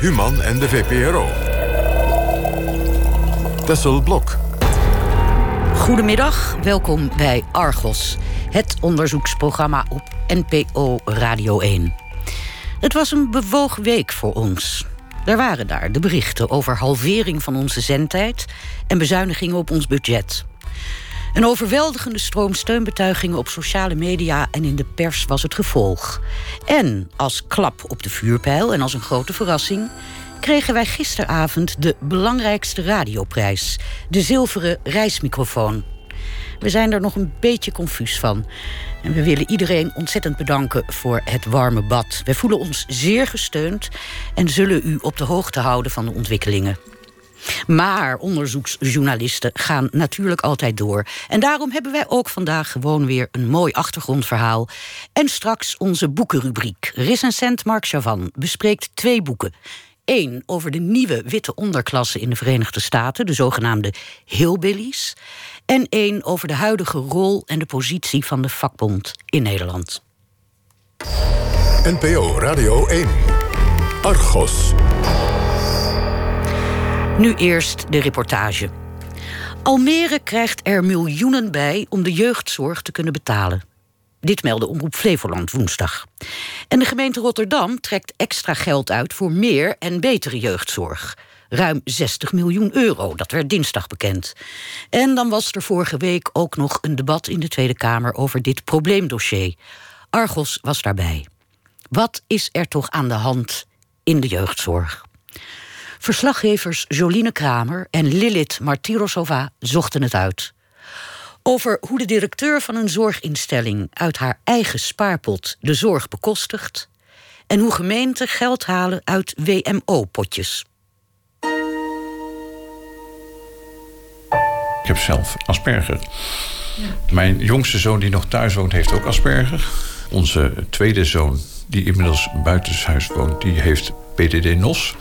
Human en de VPRO. Tessel Blok. Goedemiddag, welkom bij Argos, het onderzoeksprogramma op NPO Radio 1. Het was een bewogen week voor ons. Er waren daar de berichten over halvering van onze zendtijd en bezuinigingen op ons budget. Een overweldigende stroom steunbetuigingen op sociale media en in de pers was het gevolg. En als klap op de vuurpijl en als een grote verrassing kregen wij gisteravond de belangrijkste radioprijs, de zilveren reismicrofoon. We zijn er nog een beetje confuus van. En we willen iedereen ontzettend bedanken voor het warme bad. We voelen ons zeer gesteund en zullen u op de hoogte houden van de ontwikkelingen. Maar onderzoeksjournalisten gaan natuurlijk altijd door. En daarom hebben wij ook vandaag gewoon weer een mooi achtergrondverhaal. En straks onze boekenrubriek. Recensent Mark Chavan bespreekt twee boeken. Eén over de nieuwe witte onderklasse in de Verenigde Staten, de zogenaamde hillbillies. En één over de huidige rol en de positie van de vakbond in Nederland. NPO Radio 1. Argos. Nu eerst de reportage. Almere krijgt er miljoenen bij om de jeugdzorg te kunnen betalen. Dit meldde Omroep Flevoland woensdag. En de gemeente Rotterdam trekt extra geld uit voor meer en betere jeugdzorg. Ruim 60 miljoen euro, dat werd dinsdag bekend. En dan was er vorige week ook nog een debat in de Tweede Kamer over dit probleemdossier. Argos was daarbij. Wat is er toch aan de hand in de jeugdzorg? Verslaggevers Joline Kramer en Lilith Martirosova zochten het uit. Over hoe de directeur van een zorginstelling uit haar eigen spaarpot de zorg bekostigt. En hoe gemeenten geld halen uit WMO-potjes. Ik heb zelf Asperger. Ja. Mijn jongste zoon die nog thuis woont, heeft ook Asperger. Onze tweede zoon, die inmiddels buitenshuis woont, die heeft PDD-NOS.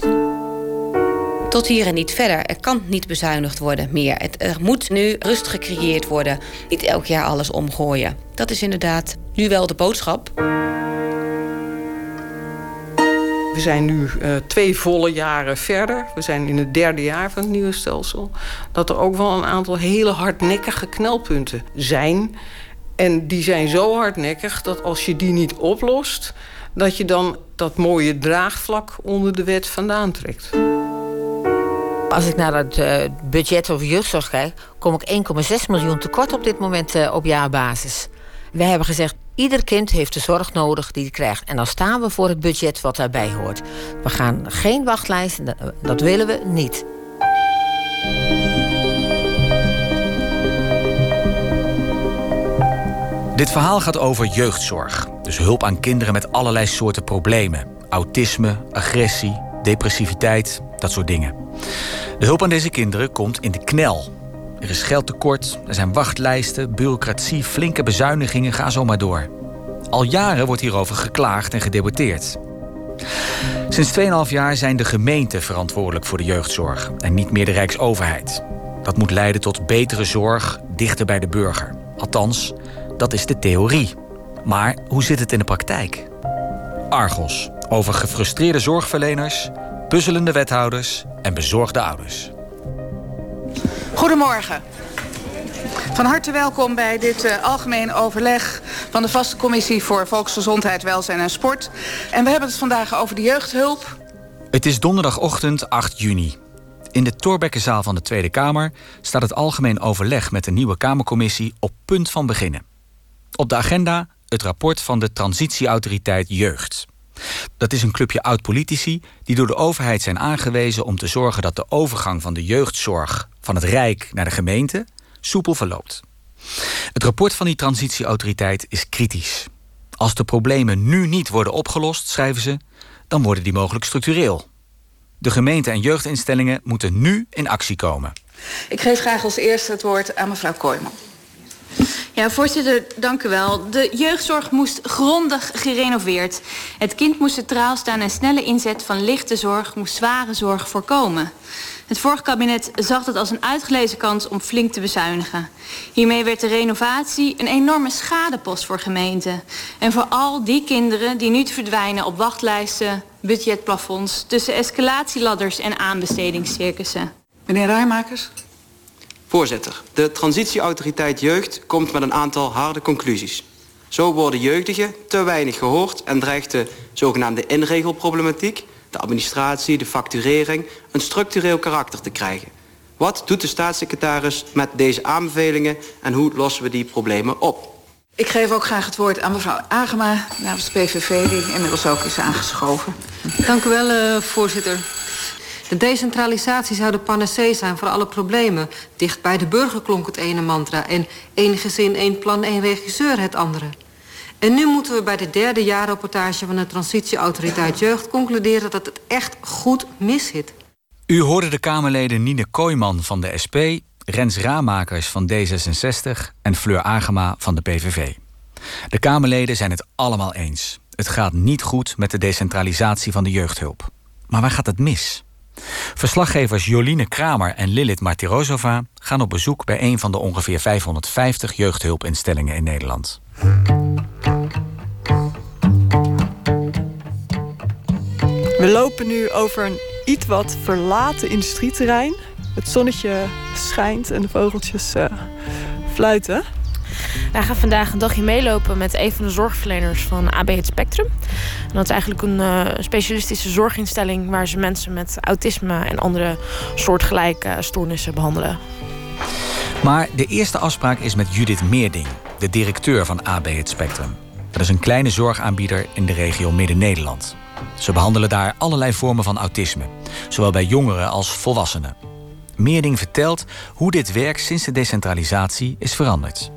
Tot hier en niet verder. Er kan niet bezuinigd worden meer. Het, er moet nu rust gecreëerd worden. Niet elk jaar alles omgooien. Dat is inderdaad nu wel de boodschap. We zijn nu uh, twee volle jaren verder. We zijn in het derde jaar van het nieuwe stelsel. Dat er ook wel een aantal hele hardnekkige knelpunten zijn. En die zijn zo hardnekkig dat als je die niet oplost... dat je dan dat mooie draagvlak onder de wet vandaan trekt. Als ik naar het uh, budget over jeugdzorg kijk, kom ik 1,6 miljoen tekort op dit moment uh, op jaarbasis. Wij hebben gezegd, ieder kind heeft de zorg nodig die hij krijgt. En dan staan we voor het budget wat daarbij hoort. We gaan geen wachtlijst, dat willen we niet. Dit verhaal gaat over jeugdzorg. Dus hulp aan kinderen met allerlei soorten problemen. Autisme, agressie, depressiviteit, dat soort dingen. De hulp aan deze kinderen komt in de knel. Er is geldtekort, er zijn wachtlijsten, bureaucratie, flinke bezuinigingen, ga zo maar door. Al jaren wordt hierover geklaagd en gedebatteerd. Sinds 2,5 jaar zijn de gemeenten verantwoordelijk voor de jeugdzorg en niet meer de Rijksoverheid. Dat moet leiden tot betere zorg dichter bij de burger. Althans, dat is de theorie. Maar hoe zit het in de praktijk? Argos, over gefrustreerde zorgverleners, puzzelende wethouders en bezorgde ouders. Goedemorgen. Van harte welkom bij dit uh, algemeen overleg van de vaste commissie voor volksgezondheid, welzijn en sport. En we hebben het vandaag over de jeugdhulp. Het is donderdagochtend 8 juni. In de Torbekkenzaal van de Tweede Kamer staat het algemeen overleg met de nieuwe Kamercommissie op punt van beginnen. Op de agenda het rapport van de Transitieautoriteit Jeugd. Dat is een clubje oud-politici die door de overheid zijn aangewezen om te zorgen dat de overgang van de jeugdzorg van het Rijk naar de gemeente soepel verloopt. Het rapport van die transitieautoriteit is kritisch. Als de problemen nu niet worden opgelost, schrijven ze, dan worden die mogelijk structureel. De gemeente en jeugdinstellingen moeten nu in actie komen. Ik geef graag als eerste het woord aan mevrouw Kooijman. Ja, voorzitter, dank u wel. De jeugdzorg moest grondig gerenoveerd. Het kind moest centraal staan en snelle inzet van lichte zorg moest zware zorg voorkomen. Het vorige kabinet zag het als een uitgelezen kans om flink te bezuinigen. Hiermee werd de renovatie een enorme schadepost voor gemeenten. En voor al die kinderen die nu verdwijnen op wachtlijsten, budgetplafonds, tussen escalatieladders en aanbestedingscircussen. Meneer Rijmakers? Voorzitter, de transitieautoriteit jeugd komt met een aantal harde conclusies. Zo worden jeugdigen te weinig gehoord en dreigt de zogenaamde inregelproblematiek, de administratie, de facturering, een structureel karakter te krijgen. Wat doet de staatssecretaris met deze aanbevelingen en hoe lossen we die problemen op? Ik geef ook graag het woord aan mevrouw Agema namens de PVV... die inmiddels ook is aangeschoven. Dank u wel, uh, voorzitter. De decentralisatie zou de panacee zijn voor alle problemen. Dicht bij de burger klonk het ene mantra... en één gezin, één plan, één regisseur het andere. En nu moeten we bij de derde jaarrapportage van de Transitieautoriteit Jeugd... concluderen dat het echt goed miszit. U hoorde de Kamerleden Nine Kooijman van de SP... Rens Raamakers van D66 en Fleur Agema van de PVV. De Kamerleden zijn het allemaal eens. Het gaat niet goed met de decentralisatie van de jeugdhulp. Maar waar gaat het mis? Verslaggevers Joline Kramer en Lilith Martirosova gaan op bezoek bij een van de ongeveer 550 jeugdhulpinstellingen in Nederland. We lopen nu over een iets wat verlaten industrieterrein. Het zonnetje schijnt en de vogeltjes uh, fluiten. Wij gaan vandaag een dagje meelopen met een van de zorgverleners van AB Het Spectrum. En dat is eigenlijk een uh, specialistische zorginstelling waar ze mensen met autisme en andere soortgelijke stoornissen behandelen. Maar de eerste afspraak is met Judith Meerding, de directeur van AB Het Spectrum. Dat is een kleine zorgaanbieder in de regio Midden-Nederland. Ze behandelen daar allerlei vormen van autisme, zowel bij jongeren als volwassenen. Meerding vertelt hoe dit werk sinds de decentralisatie is veranderd.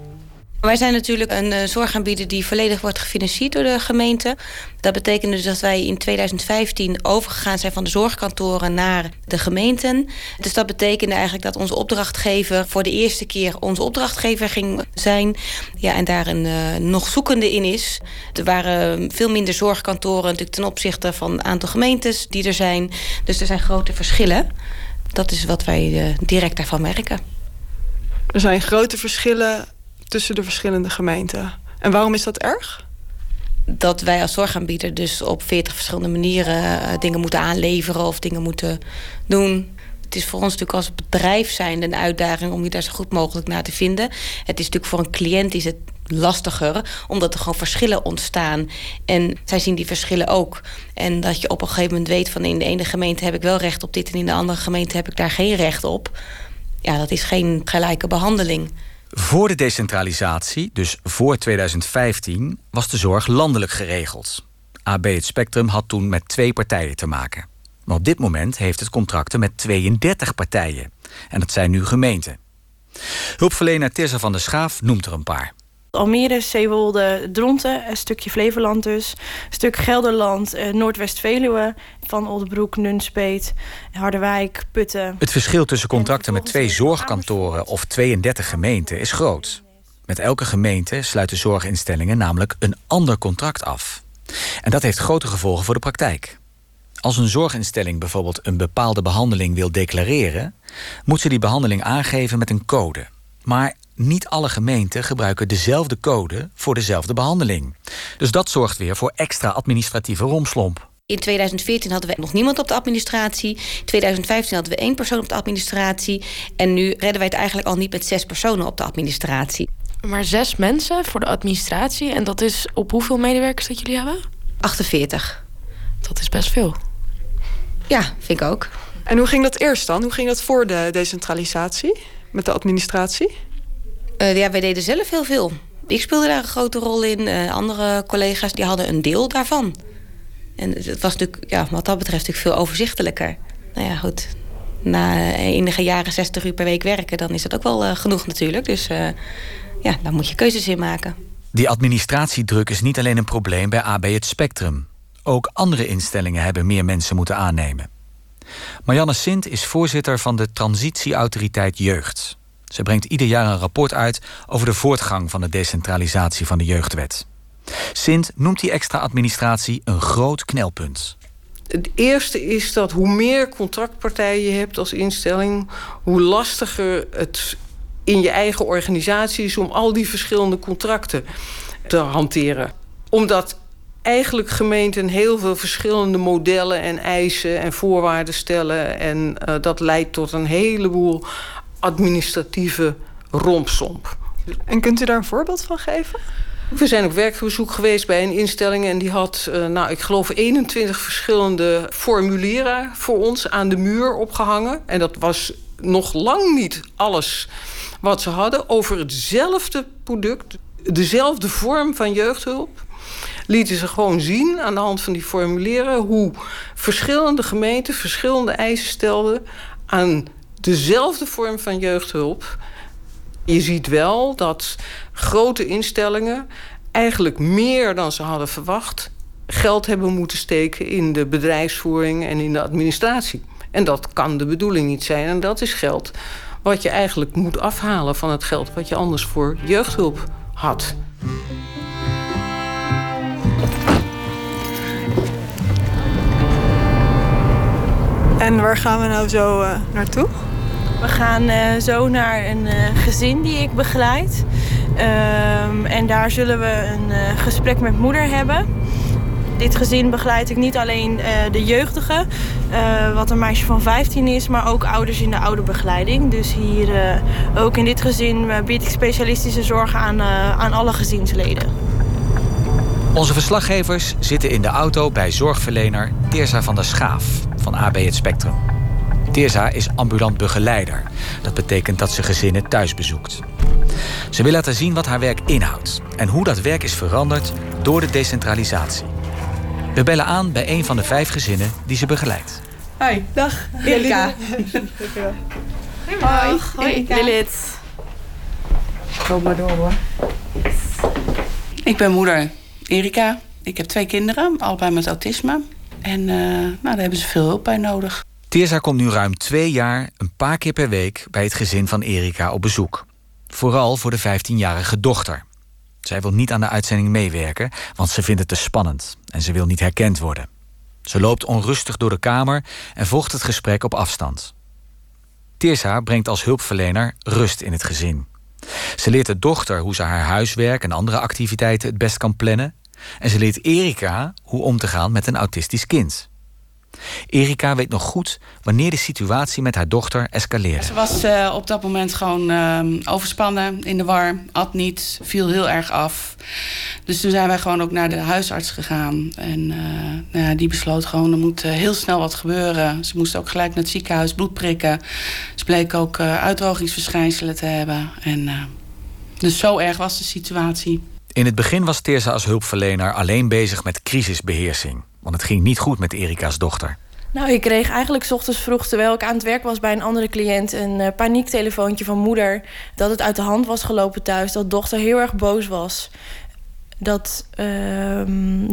Wij zijn natuurlijk een uh, zorgaanbieder die volledig wordt gefinancierd door de gemeente. Dat betekent dus dat wij in 2015 overgegaan zijn van de zorgkantoren naar de gemeenten. Dus dat betekende eigenlijk dat onze opdrachtgever voor de eerste keer onze opdrachtgever ging zijn. Ja, en daar een uh, nog zoekende in is. Er waren veel minder zorgkantoren natuurlijk ten opzichte van het aantal gemeentes die er zijn. Dus er zijn grote verschillen. Dat is wat wij uh, direct daarvan merken. Er zijn grote verschillen tussen de verschillende gemeenten. En waarom is dat erg? Dat wij als zorgaanbieder dus op 40 verschillende manieren uh, dingen moeten aanleveren of dingen moeten doen. Het is voor ons natuurlijk als bedrijf zijn een uitdaging om je daar zo goed mogelijk naar te vinden. Het is natuurlijk voor een cliënt is het lastiger, omdat er gewoon verschillen ontstaan. En zij zien die verschillen ook. En dat je op een gegeven moment weet van in de ene gemeente heb ik wel recht op dit en in de andere gemeente heb ik daar geen recht op. Ja, dat is geen gelijke behandeling. Voor de decentralisatie, dus voor 2015, was de zorg landelijk geregeld. AB het Spectrum had toen met twee partijen te maken. Maar op dit moment heeft het contracten met 32 partijen. En dat zijn nu gemeenten. Hulpverlener Tessa van der Schaaf noemt er een paar. Almere, Zeewolde, Dronten, een stukje Flevoland dus. Een stuk Gelderland, eh, Noordwest-Veluwe, Van Oldebroek, Nunspeet, Harderwijk, Putten. Het verschil tussen contracten met twee zorgkantoren of 32 gemeenten is groot. Met elke gemeente sluiten zorginstellingen namelijk een ander contract af. En dat heeft grote gevolgen voor de praktijk. Als een zorginstelling bijvoorbeeld een bepaalde behandeling wil declareren, moet ze die behandeling aangeven met een code. Maar niet alle gemeenten gebruiken dezelfde code voor dezelfde behandeling. Dus dat zorgt weer voor extra administratieve romslomp. In 2014 hadden we nog niemand op de administratie. In 2015 hadden we één persoon op de administratie. En nu redden wij het eigenlijk al niet met zes personen op de administratie. Maar zes mensen voor de administratie. En dat is op hoeveel medewerkers dat jullie hebben? 48. Dat is best veel. Ja, vind ik ook. En hoe ging dat eerst dan? Hoe ging dat voor de decentralisatie met de administratie? Uh, ja, wij deden zelf heel veel. Ik speelde daar een grote rol in. Uh, andere collega's die hadden een deel daarvan. En het was natuurlijk, ja, wat dat betreft, natuurlijk veel overzichtelijker. Nou ja, goed. Na enige jaren 60 uur per week werken, dan is dat ook wel genoeg natuurlijk. Dus ja, daar moet je keuzes in maken. Die administratiedruk is niet alleen een probleem bij AB het Spectrum. Ook andere instellingen hebben meer mensen moeten aannemen. Marianne Sint is voorzitter van de Transitieautoriteit Jeugd. Ze brengt ieder jaar een rapport uit over de voortgang van de decentralisatie van de jeugdwet. Sint noemt die extra administratie een groot knelpunt. Het eerste is dat hoe meer contractpartijen je hebt als instelling, hoe lastiger het in je eigen organisatie is om al die verschillende contracten te hanteren. Omdat eigenlijk gemeenten heel veel verschillende modellen en eisen en voorwaarden stellen. En uh, dat leidt tot een heleboel administratieve rompsomp. En kunt u daar een voorbeeld van geven? We zijn op werkbezoek geweest bij een instelling en die had, uh, nou, ik geloof, 21 verschillende formulieren voor ons aan de muur opgehangen. En dat was nog lang niet alles wat ze hadden over hetzelfde product, dezelfde vorm van jeugdhulp. Lieten ze gewoon zien aan de hand van die formulieren hoe verschillende gemeenten verschillende eisen stelden aan dezelfde vorm van jeugdhulp. Je ziet wel dat grote instellingen eigenlijk meer dan ze hadden verwacht geld hebben moeten steken in de bedrijfsvoering en in de administratie. En dat kan de bedoeling niet zijn. En dat is geld wat je eigenlijk moet afhalen van het geld wat je anders voor jeugdhulp had. En waar gaan we nou zo uh, naartoe? We gaan uh, zo naar een uh, gezin die ik begeleid. Um, en daar zullen we een gesprek met moeder hebben dit gezin begeleid ik niet alleen de jeugdige, uh, wat een meisje van 15 is, maar ook ouders in de ouderbegeleiding. Dus hier ook in dit gezin bied ik specialistische zorg aan, aan alle gezinsleden. Onze verslaggevers zitten in de auto bij zorgverlener Teersa van der Schaaf van AB Het Spectrum. Teersa is ambulant begeleider. Dat betekent dat ze gezinnen thuis bezoekt. Ze wil laten zien wat haar werk inhoudt en hoe dat werk is veranderd door de decentralisatie. We bellen aan bij een van de vijf gezinnen die ze begeleidt. Hoi, dag. Erika. Hoi, Hoi Lilith. Kom maar door hoor. Ik ben moeder Erika. Ik heb twee kinderen, allebei met autisme. En uh, nou, daar hebben ze veel hulp bij nodig. Teersa komt nu ruim twee jaar een paar keer per week bij het gezin van Erika op bezoek. Vooral voor de 15-jarige dochter. Zij wil niet aan de uitzending meewerken, want ze vindt het te spannend en ze wil niet herkend worden. Ze loopt onrustig door de kamer en volgt het gesprek op afstand. Teersa brengt als hulpverlener rust in het gezin. Ze leert de dochter hoe ze haar huiswerk en andere activiteiten het best kan plannen. En ze leert Erika hoe om te gaan met een autistisch kind. Erika weet nog goed wanneer de situatie met haar dochter escaleerde. Ze was uh, op dat moment gewoon uh, overspannen, in de war, at niet, viel heel erg af. Dus toen zijn wij gewoon ook naar de huisarts gegaan. En uh, nou ja, die besloot gewoon, er moet heel snel wat gebeuren. Ze moest ook gelijk naar het ziekenhuis bloed prikken. Ze bleek ook uitdrogingsverschijnselen te hebben. En, dus zo erg was de situatie. In het begin was Teersa als hulpverlener alleen bezig met crisisbeheersing. Want het ging niet goed met Erika's dochter. Nou, ik kreeg eigenlijk s ochtends vroeg, terwijl ik aan het werk was bij een andere cliënt, een uh, paniektelefoontje van moeder. Dat het uit de hand was gelopen thuis. Dat dochter heel erg boos was dat, uh,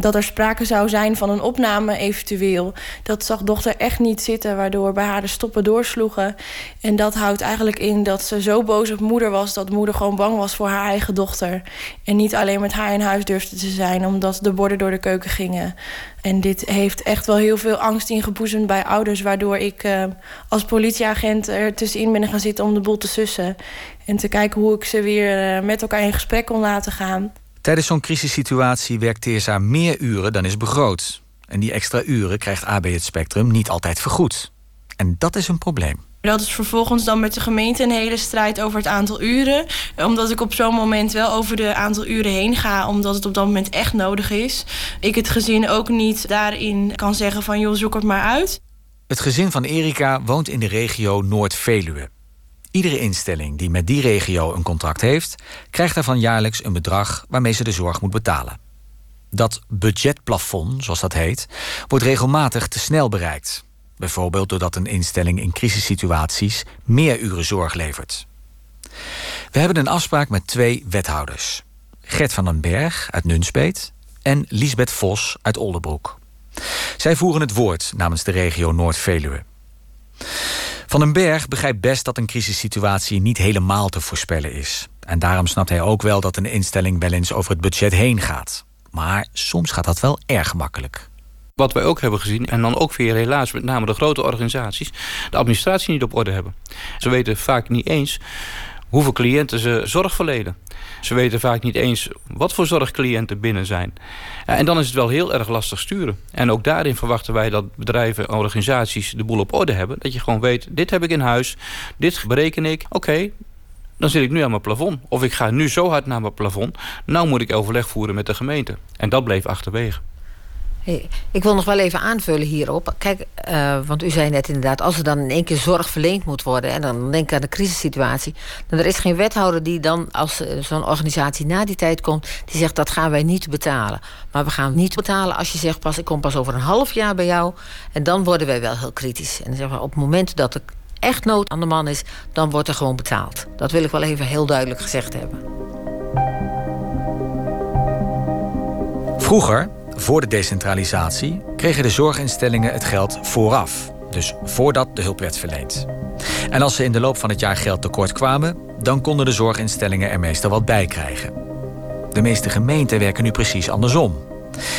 dat er sprake zou zijn van een opname eventueel. Dat zag dochter echt niet zitten, waardoor bij haar de stoppen doorsloegen. En dat houdt eigenlijk in dat ze zo boos op moeder was... dat moeder gewoon bang was voor haar eigen dochter. En niet alleen met haar in huis durfde te zijn... omdat de borden door de keuken gingen. En dit heeft echt wel heel veel angst ingeboezemd bij ouders... waardoor ik uh, als politieagent er tussenin ben gaan zitten om de boel te sussen. En te kijken hoe ik ze weer uh, met elkaar in gesprek kon laten gaan. Tijdens zo'n crisissituatie werkt Teersa meer uren dan is begroot. En die extra uren krijgt AB het Spectrum niet altijd vergoed. En dat is een probleem. Dat is vervolgens dan met de gemeente een hele strijd over het aantal uren. Omdat ik op zo'n moment wel over de aantal uren heen ga, omdat het op dat moment echt nodig is. Ik het gezin ook niet daarin kan zeggen van joh, zoek het maar uit. Het gezin van Erika woont in de regio Noord-Veluwe. Iedere instelling die met die regio een contract heeft, krijgt daarvan jaarlijks een bedrag waarmee ze de zorg moet betalen. Dat budgetplafond, zoals dat heet, wordt regelmatig te snel bereikt. Bijvoorbeeld doordat een instelling in crisissituaties meer uren zorg levert. We hebben een afspraak met twee wethouders: Gert van den Berg uit Nunspeet en Lisbeth Vos uit Oldenbroek. Zij voeren het woord namens de regio Noord-Veluwe. Van den Berg begrijpt best dat een crisissituatie niet helemaal te voorspellen is. En daarom snapt hij ook wel dat een instelling wel eens over het budget heen gaat. Maar soms gaat dat wel erg makkelijk. Wat wij ook hebben gezien, en dan ook weer helaas met name de grote organisaties, de administratie niet op orde hebben. Ze weten vaak niet eens hoeveel cliënten ze zorg verlenen. Ze weten vaak niet eens wat voor zorgcliënten binnen zijn. En dan is het wel heel erg lastig sturen. En ook daarin verwachten wij dat bedrijven en organisaties de boel op orde hebben. Dat je gewoon weet, dit heb ik in huis, dit bereken ik. Oké, dan zit ik nu aan mijn plafond. Of ik ga nu zo hard naar mijn plafond. Nou moet ik overleg voeren met de gemeente. En dat bleef achterwege. Ik wil nog wel even aanvullen hierop. Kijk, uh, want u zei net inderdaad, als er dan in één keer zorg verleend moet worden, en dan denk ik aan de crisissituatie, dan er is geen wethouder die dan, als uh, zo'n organisatie na die tijd komt, die zegt dat gaan wij niet betalen. Maar we gaan niet betalen als je zegt, pas, ik kom pas over een half jaar bij jou, en dan worden wij wel heel kritisch. En zeggen we op het moment dat er echt nood aan de man is, dan wordt er gewoon betaald. Dat wil ik wel even heel duidelijk gezegd hebben. Vroeger voor de decentralisatie kregen de zorginstellingen het geld vooraf. Dus voordat de hulp werd verleend. En als ze in de loop van het jaar geld tekort kwamen, dan konden de zorginstellingen er meestal wat bij krijgen. De meeste gemeenten werken nu precies andersom.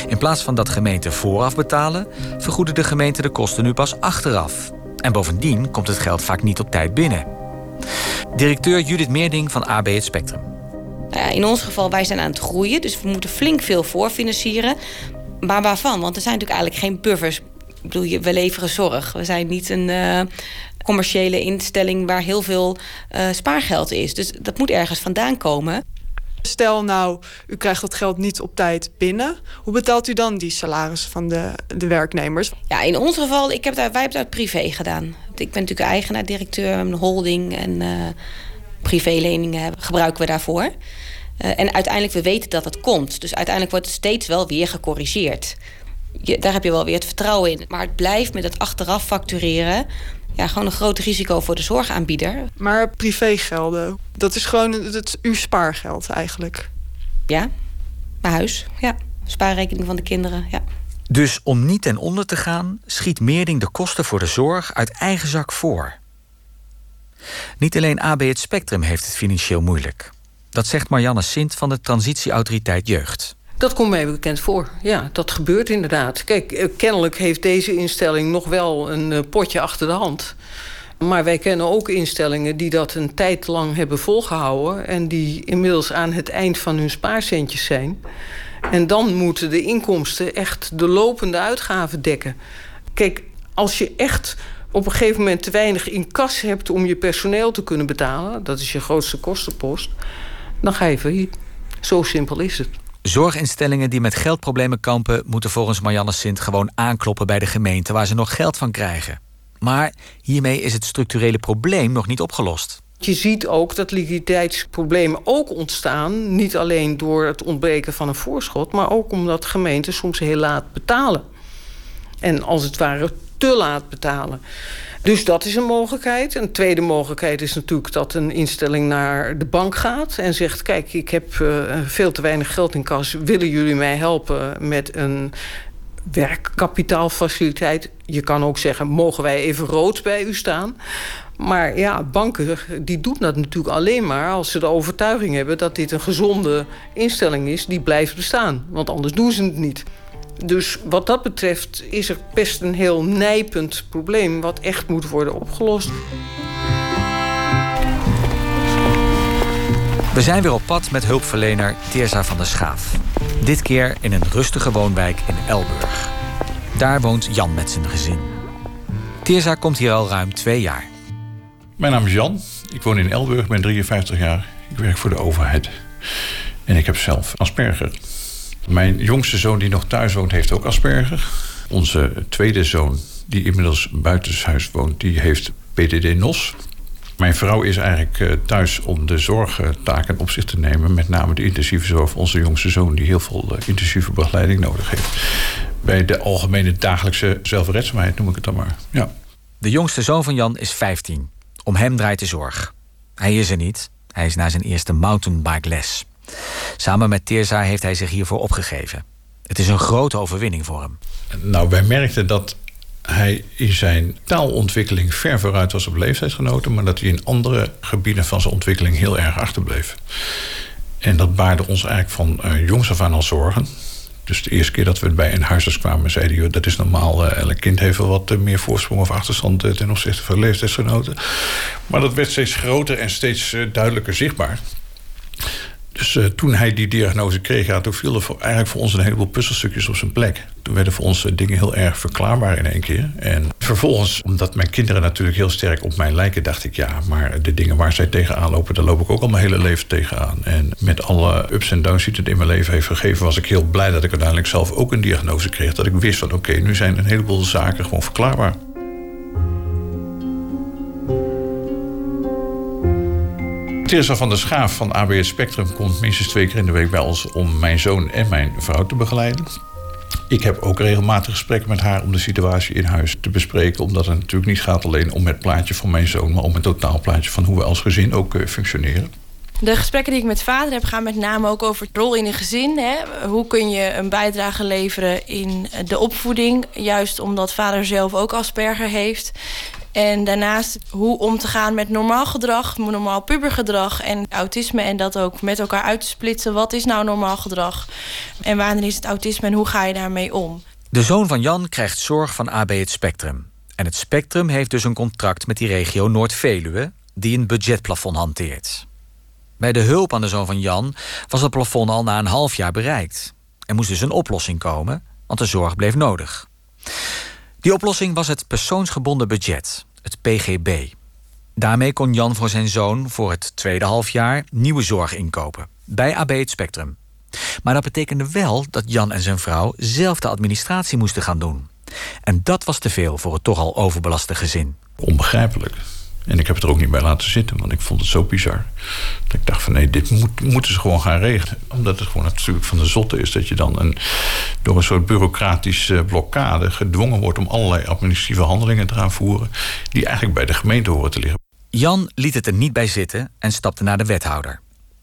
In plaats van dat gemeenten vooraf betalen, vergoeden de gemeenten de kosten nu pas achteraf. En bovendien komt het geld vaak niet op tijd binnen. Directeur Judith Meerding van AB Het Spectrum. Uh, in ons geval, wij zijn aan het groeien, dus we moeten flink veel voorfinancieren. Maar waarvan? Want er zijn natuurlijk eigenlijk geen buffers. Ik bedoel, we leveren zorg. We zijn niet een uh, commerciële instelling waar heel veel uh, spaargeld is. Dus dat moet ergens vandaan komen. Stel nou, u krijgt dat geld niet op tijd binnen. Hoe betaalt u dan die salaris van de, de werknemers? Ja, in ons geval, ik heb daar, wij hebben dat privé gedaan. Ik ben natuurlijk eigenaar, directeur, een holding en uh, privéleningen gebruiken we daarvoor. Uh, en uiteindelijk, we weten dat het komt. Dus uiteindelijk wordt het steeds wel weer gecorrigeerd. Je, daar heb je wel weer het vertrouwen in. Maar het blijft met het achteraf factureren... Ja, gewoon een groot risico voor de zorgaanbieder. Maar privégelden, dat is gewoon het, uw spaargeld eigenlijk? Ja, mijn huis, ja. Spaarrekening van de kinderen, ja. Dus om niet ten onder te gaan... schiet Meerding de kosten voor de zorg uit eigen zak voor. Niet alleen AB het Spectrum heeft het financieel moeilijk... Dat zegt Marianne Sint van de Transitieautoriteit Jeugd. Dat komt mij bekend voor. Ja, dat gebeurt inderdaad. Kijk, eh, kennelijk heeft deze instelling nog wel een eh, potje achter de hand. Maar wij kennen ook instellingen die dat een tijd lang hebben volgehouden... en die inmiddels aan het eind van hun spaarcentjes zijn. En dan moeten de inkomsten echt de lopende uitgaven dekken. Kijk, als je echt op een gegeven moment te weinig in kas hebt... om je personeel te kunnen betalen... dat is je grootste kostenpost dan ga je failliet. Zo simpel is het. Zorginstellingen die met geldproblemen kampen... moeten volgens Marianne Sint gewoon aankloppen bij de gemeente... waar ze nog geld van krijgen. Maar hiermee is het structurele probleem nog niet opgelost. Je ziet ook dat liquiditeitsproblemen ook ontstaan... niet alleen door het ontbreken van een voorschot... maar ook omdat gemeenten soms heel laat betalen. En als het ware te laat betalen. Dus dat is een mogelijkheid. Een tweede mogelijkheid is natuurlijk dat een instelling naar de bank gaat... en zegt, kijk, ik heb uh, veel te weinig geld in kas. Willen jullie mij helpen met een werkkapitaalfaciliteit? Je kan ook zeggen, mogen wij even rood bij u staan? Maar ja, banken die doen dat natuurlijk alleen maar als ze de overtuiging hebben... dat dit een gezonde instelling is die blijft bestaan. Want anders doen ze het niet. Dus wat dat betreft is er best een heel nijpend probleem... wat echt moet worden opgelost. We zijn weer op pad met hulpverlener Teersa van der Schaaf. Dit keer in een rustige woonwijk in Elburg. Daar woont Jan met zijn gezin. Teersa komt hier al ruim twee jaar. Mijn naam is Jan. Ik woon in Elburg, ben 53 jaar. Ik werk voor de overheid. En ik heb zelf Asperger. Mijn jongste zoon die nog thuis woont, heeft ook Asperger. Onze tweede zoon, die inmiddels buitenshuis woont, die heeft PDD-NOS. Mijn vrouw is eigenlijk eh, thuis om de zorgtaken op zich te nemen. Met name de intensieve zorg voor onze jongste zoon... die heel veel eh, intensieve begeleiding nodig heeft. Bij de algemene dagelijkse zelfredzaamheid noem ik het dan maar. Ja. De jongste zoon van Jan is 15. Om hem draait de zorg. Hij is er niet. Hij is naar zijn eerste mountainbike les. Samen met Teerza heeft hij zich hiervoor opgegeven. Het is een grote overwinning voor hem. Nou, wij merkten dat hij in zijn taalontwikkeling ver vooruit was op leeftijdsgenoten... maar dat hij in andere gebieden van zijn ontwikkeling heel erg achterbleef. En dat baarde ons eigenlijk van uh, jongs af aan al zorgen. Dus de eerste keer dat we bij een huisarts kwamen, zeiden joh, dat is normaal. Uh, elk kind heeft wel wat meer voorsprong of achterstand ten opzichte van leeftijdsgenoten. Maar dat werd steeds groter en steeds duidelijker zichtbaar. Dus uh, toen hij die diagnose kreeg, ja, toen viel er voor, eigenlijk voor ons een heleboel puzzelstukjes op zijn plek. Toen werden voor ons dingen heel erg verklaarbaar in één keer. En vervolgens, omdat mijn kinderen natuurlijk heel sterk op mij lijken, dacht ik, ja, maar de dingen waar zij tegenaan lopen, daar loop ik ook al mijn hele leven tegenaan. En met alle ups en downs die het in mijn leven heeft gegeven, was ik heel blij dat ik uiteindelijk zelf ook een diagnose kreeg. Dat ik wist van oké, nu zijn een heleboel zaken gewoon verklaarbaar. Teresa van der Schaaf van ABS Spectrum komt minstens twee keer in de week bij ons om mijn zoon en mijn vrouw te begeleiden. Ik heb ook regelmatig gesprekken met haar om de situatie in huis te bespreken. Omdat het natuurlijk niet gaat alleen om het plaatje van mijn zoon, maar om het totaalplaatje van hoe we als gezin ook uh, functioneren. De gesprekken die ik met vader heb gaan met name ook over de rol in een gezin. Hè? Hoe kun je een bijdrage leveren in de opvoeding? Juist omdat vader zelf ook Asperger heeft. En daarnaast hoe om te gaan met normaal gedrag, normaal pubergedrag en autisme. En dat ook met elkaar uit te splitsen. Wat is nou normaal gedrag? En wanneer is het autisme en hoe ga je daarmee om? De zoon van Jan krijgt zorg van AB het Spectrum. En het Spectrum heeft dus een contract met die regio Noord-Veluwe, die een budgetplafond hanteert. Bij de hulp aan de zoon van Jan was het plafond al na een half jaar bereikt. Er moest dus een oplossing komen, want de zorg bleef nodig. Die oplossing was het persoonsgebonden budget, het PGB. Daarmee kon Jan voor zijn zoon voor het tweede halfjaar nieuwe zorg inkopen, bij AB het Spectrum. Maar dat betekende wel dat Jan en zijn vrouw zelf de administratie moesten gaan doen. En dat was te veel voor het toch al overbelaste gezin. Onbegrijpelijk. En ik heb het er ook niet bij laten zitten, want ik vond het zo bizar. Dat ik dacht van nee, dit moet, moeten ze gewoon gaan regelen. Omdat het gewoon natuurlijk van de zotte is dat je dan een, door een soort bureaucratische blokkade gedwongen wordt om allerlei administratieve handelingen te gaan voeren. die eigenlijk bij de gemeente horen te liggen. Jan liet het er niet bij zitten en stapte naar de wethouder.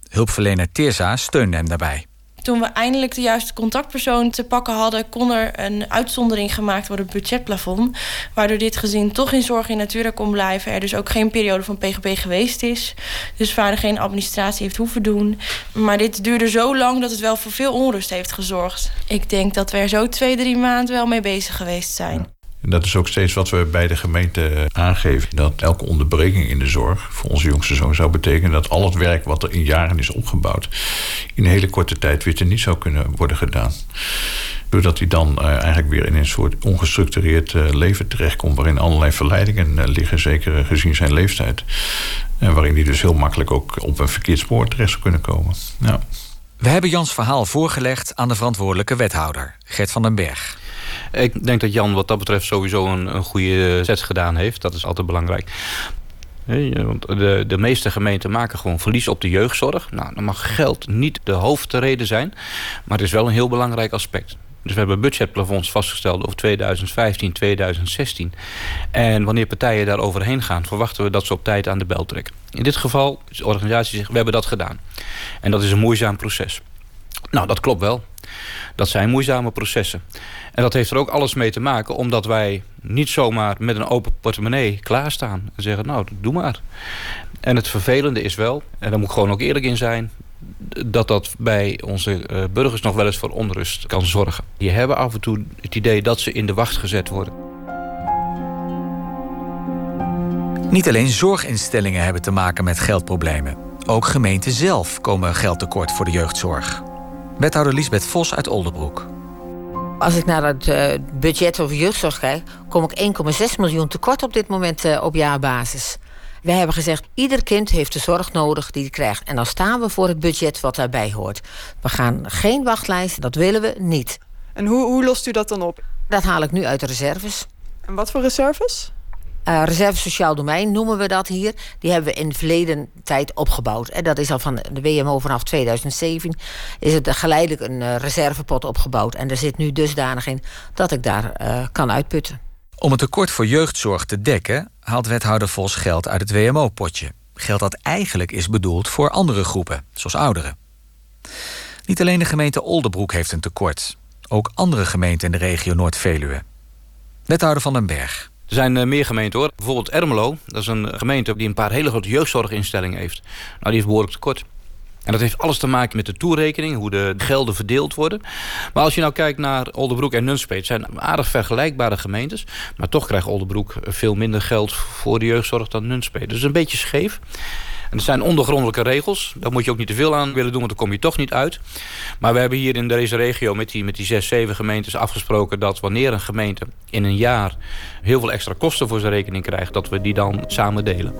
Hulpverlener Teersa steunde hem daarbij toen we eindelijk de juiste contactpersoon te pakken hadden, kon er een uitzondering gemaakt worden budgetplafond. Waardoor dit gezin toch in zorg in natura kon blijven. Er dus ook geen periode van PGB geweest is. Dus vader geen administratie heeft hoeven doen. Maar dit duurde zo lang dat het wel voor veel onrust heeft gezorgd. Ik denk dat we er zo twee, drie maanden wel mee bezig geweest zijn. En dat is ook steeds wat we bij de gemeente aangeven. Dat elke onderbreking in de zorg voor onze jongste zoon zou betekenen dat al het werk wat er in jaren is opgebouwd, in een hele korte tijd weer niet zou kunnen worden gedaan. Doordat hij dan uh, eigenlijk weer in een soort ongestructureerd uh, leven terechtkomt, waarin allerlei verleidingen liggen, zeker gezien zijn leeftijd. En waarin hij dus heel makkelijk ook op een verkeerd spoor terecht zou kunnen komen. Ja. We hebben Jans verhaal voorgelegd aan de verantwoordelijke wethouder, Gert van den Berg. Ik denk dat Jan wat dat betreft sowieso een, een goede zet gedaan heeft. Dat is altijd belangrijk. want de, de meeste gemeenten maken gewoon verlies op de jeugdzorg. Nou, dan mag geld niet de hoofdreden zijn. Maar het is wel een heel belangrijk aspect. Dus we hebben budgetplafonds vastgesteld over 2015, 2016. En wanneer partijen daar overheen gaan... verwachten we dat ze op tijd aan de bel trekken. In dit geval is de organisatie zegt, we hebben dat gedaan. En dat is een moeizaam proces. Nou, dat klopt wel. Dat zijn moeizame processen. En dat heeft er ook alles mee te maken... omdat wij niet zomaar met een open portemonnee klaarstaan... en zeggen, nou, doe maar. En het vervelende is wel, en daar moet ik gewoon ook eerlijk in zijn... dat dat bij onze eh, burgers nog wel eens voor onrust kan zorgen. Die hebben af en toe het idee dat ze in de wacht gezet worden. Niet alleen zorginstellingen hebben te maken met geldproblemen. Ook gemeenten zelf komen geld tekort voor de jeugdzorg. Wethouder Lisbeth Vos uit Oldenbroek. Als ik naar het uh, budget over jeugdzorg kijk, kom ik 1,6 miljoen tekort op dit moment uh, op jaarbasis. Wij hebben gezegd, ieder kind heeft de zorg nodig die hij krijgt. En dan staan we voor het budget wat daarbij hoort. We gaan geen wachtlijst, dat willen we niet. En hoe, hoe lost u dat dan op? Dat haal ik nu uit de reserves. En wat voor reserves? Uh, reserve Sociaal Domein noemen we dat hier. Die hebben we in de verleden tijd opgebouwd. En dat is al van de WMO vanaf 2007. Is het geleidelijk een uh, reservepot opgebouwd. En er zit nu dusdanig in dat ik daar uh, kan uitputten. Om het tekort voor jeugdzorg te dekken... haalt wethouder Vos geld uit het WMO-potje. Geld dat eigenlijk is bedoeld voor andere groepen, zoals ouderen. Niet alleen de gemeente Oldenbroek heeft een tekort. Ook andere gemeenten in de regio Noord-Veluwe. Wethouder van den Berg. Er zijn uh, meer gemeenten hoor. Bijvoorbeeld Ermelo. Dat is een gemeente die een paar hele grote jeugdzorginstellingen heeft. Nou, die heeft behoorlijk tekort. En dat heeft alles te maken met de toerekening, hoe de gelden verdeeld worden. Maar als je nou kijkt naar Oldenbroek en Nunspeet... zijn aardig vergelijkbare gemeentes. Maar toch krijgt Oldenbroek veel minder geld voor de jeugdzorg dan Nunspeet. Dus een beetje scheef. En zijn ondergrondelijke regels. Daar moet je ook niet te veel aan willen doen, want dan kom je toch niet uit. Maar we hebben hier in deze regio met die, met die zes, zeven gemeentes afgesproken... dat wanneer een gemeente in een jaar heel veel extra kosten voor zijn rekening krijgt... dat we die dan samen delen.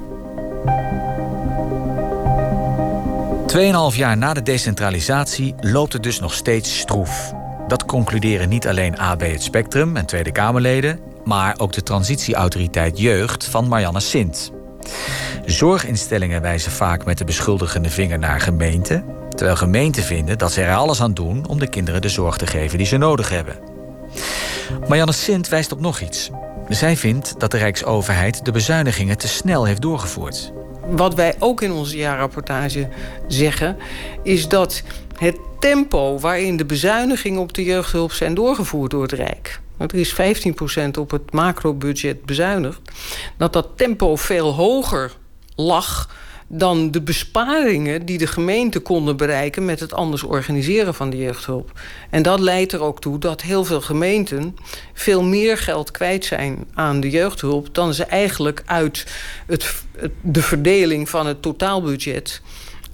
Tweeënhalf jaar na de decentralisatie loopt het dus nog steeds stroef. Dat concluderen niet alleen AB het Spectrum en Tweede Kamerleden... maar ook de transitieautoriteit Jeugd van Marianne Sint. Zorginstellingen wijzen vaak met de beschuldigende vinger naar gemeenten... terwijl gemeenten vinden dat ze er alles aan doen... om de kinderen de zorg te geven die ze nodig hebben. Marianne Sint wijst op nog iets. Zij vindt dat de Rijksoverheid de bezuinigingen te snel heeft doorgevoerd. Wat wij ook in onze jaarrapportage zeggen... is dat het tempo waarin de bezuinigingen op de jeugdhulp zijn doorgevoerd door het Rijk... er is 15% op het macrobudget bezuinigd... dat dat tempo veel hoger lag dan de besparingen die de gemeenten konden bereiken... met het anders organiseren van de jeugdhulp. En dat leidt er ook toe dat heel veel gemeenten... veel meer geld kwijt zijn aan de jeugdhulp... dan ze eigenlijk uit het, de verdeling van het totaalbudget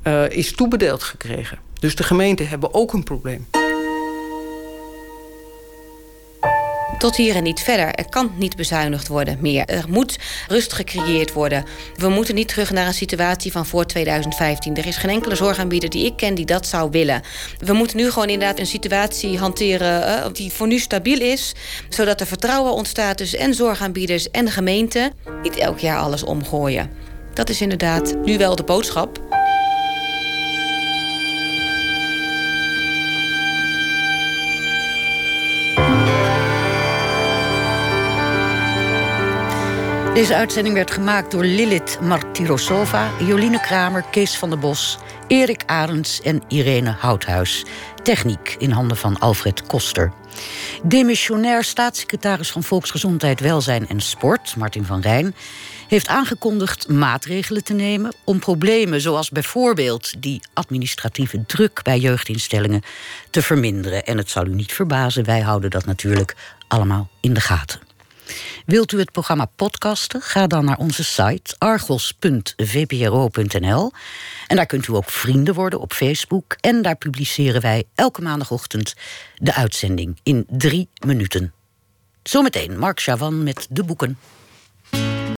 uh, is toebedeeld gekregen. Dus de gemeenten hebben ook een probleem. Tot hier en niet verder. Er kan niet bezuinigd worden meer. Er moet rust gecreëerd worden. We moeten niet terug naar een situatie van voor 2015. Er is geen enkele zorgaanbieder die ik ken die dat zou willen. We moeten nu gewoon inderdaad een situatie hanteren uh, die voor nu stabiel is. Zodat er vertrouwen ontstaat tussen en zorgaanbieders en de gemeente. Niet elk jaar alles omgooien. Dat is inderdaad nu wel de boodschap. Deze uitzending werd gemaakt door Lilith Martirosova, Joline Kramer, Kees van der Bos, Erik Arends en Irene Houthuis. Techniek in handen van Alfred Koster. Demissionair staatssecretaris van Volksgezondheid, Welzijn en Sport, Martin van Rijn, heeft aangekondigd maatregelen te nemen om problemen zoals bijvoorbeeld die administratieve druk bij jeugdinstellingen te verminderen. En het zal u niet verbazen, wij houden dat natuurlijk allemaal in de gaten. Wilt u het programma podcasten? Ga dan naar onze site argos.vpro.nl. En daar kunt u ook vrienden worden op Facebook. En daar publiceren wij elke maandagochtend de uitzending in drie minuten. Zometeen Mark Chavan met de boeken.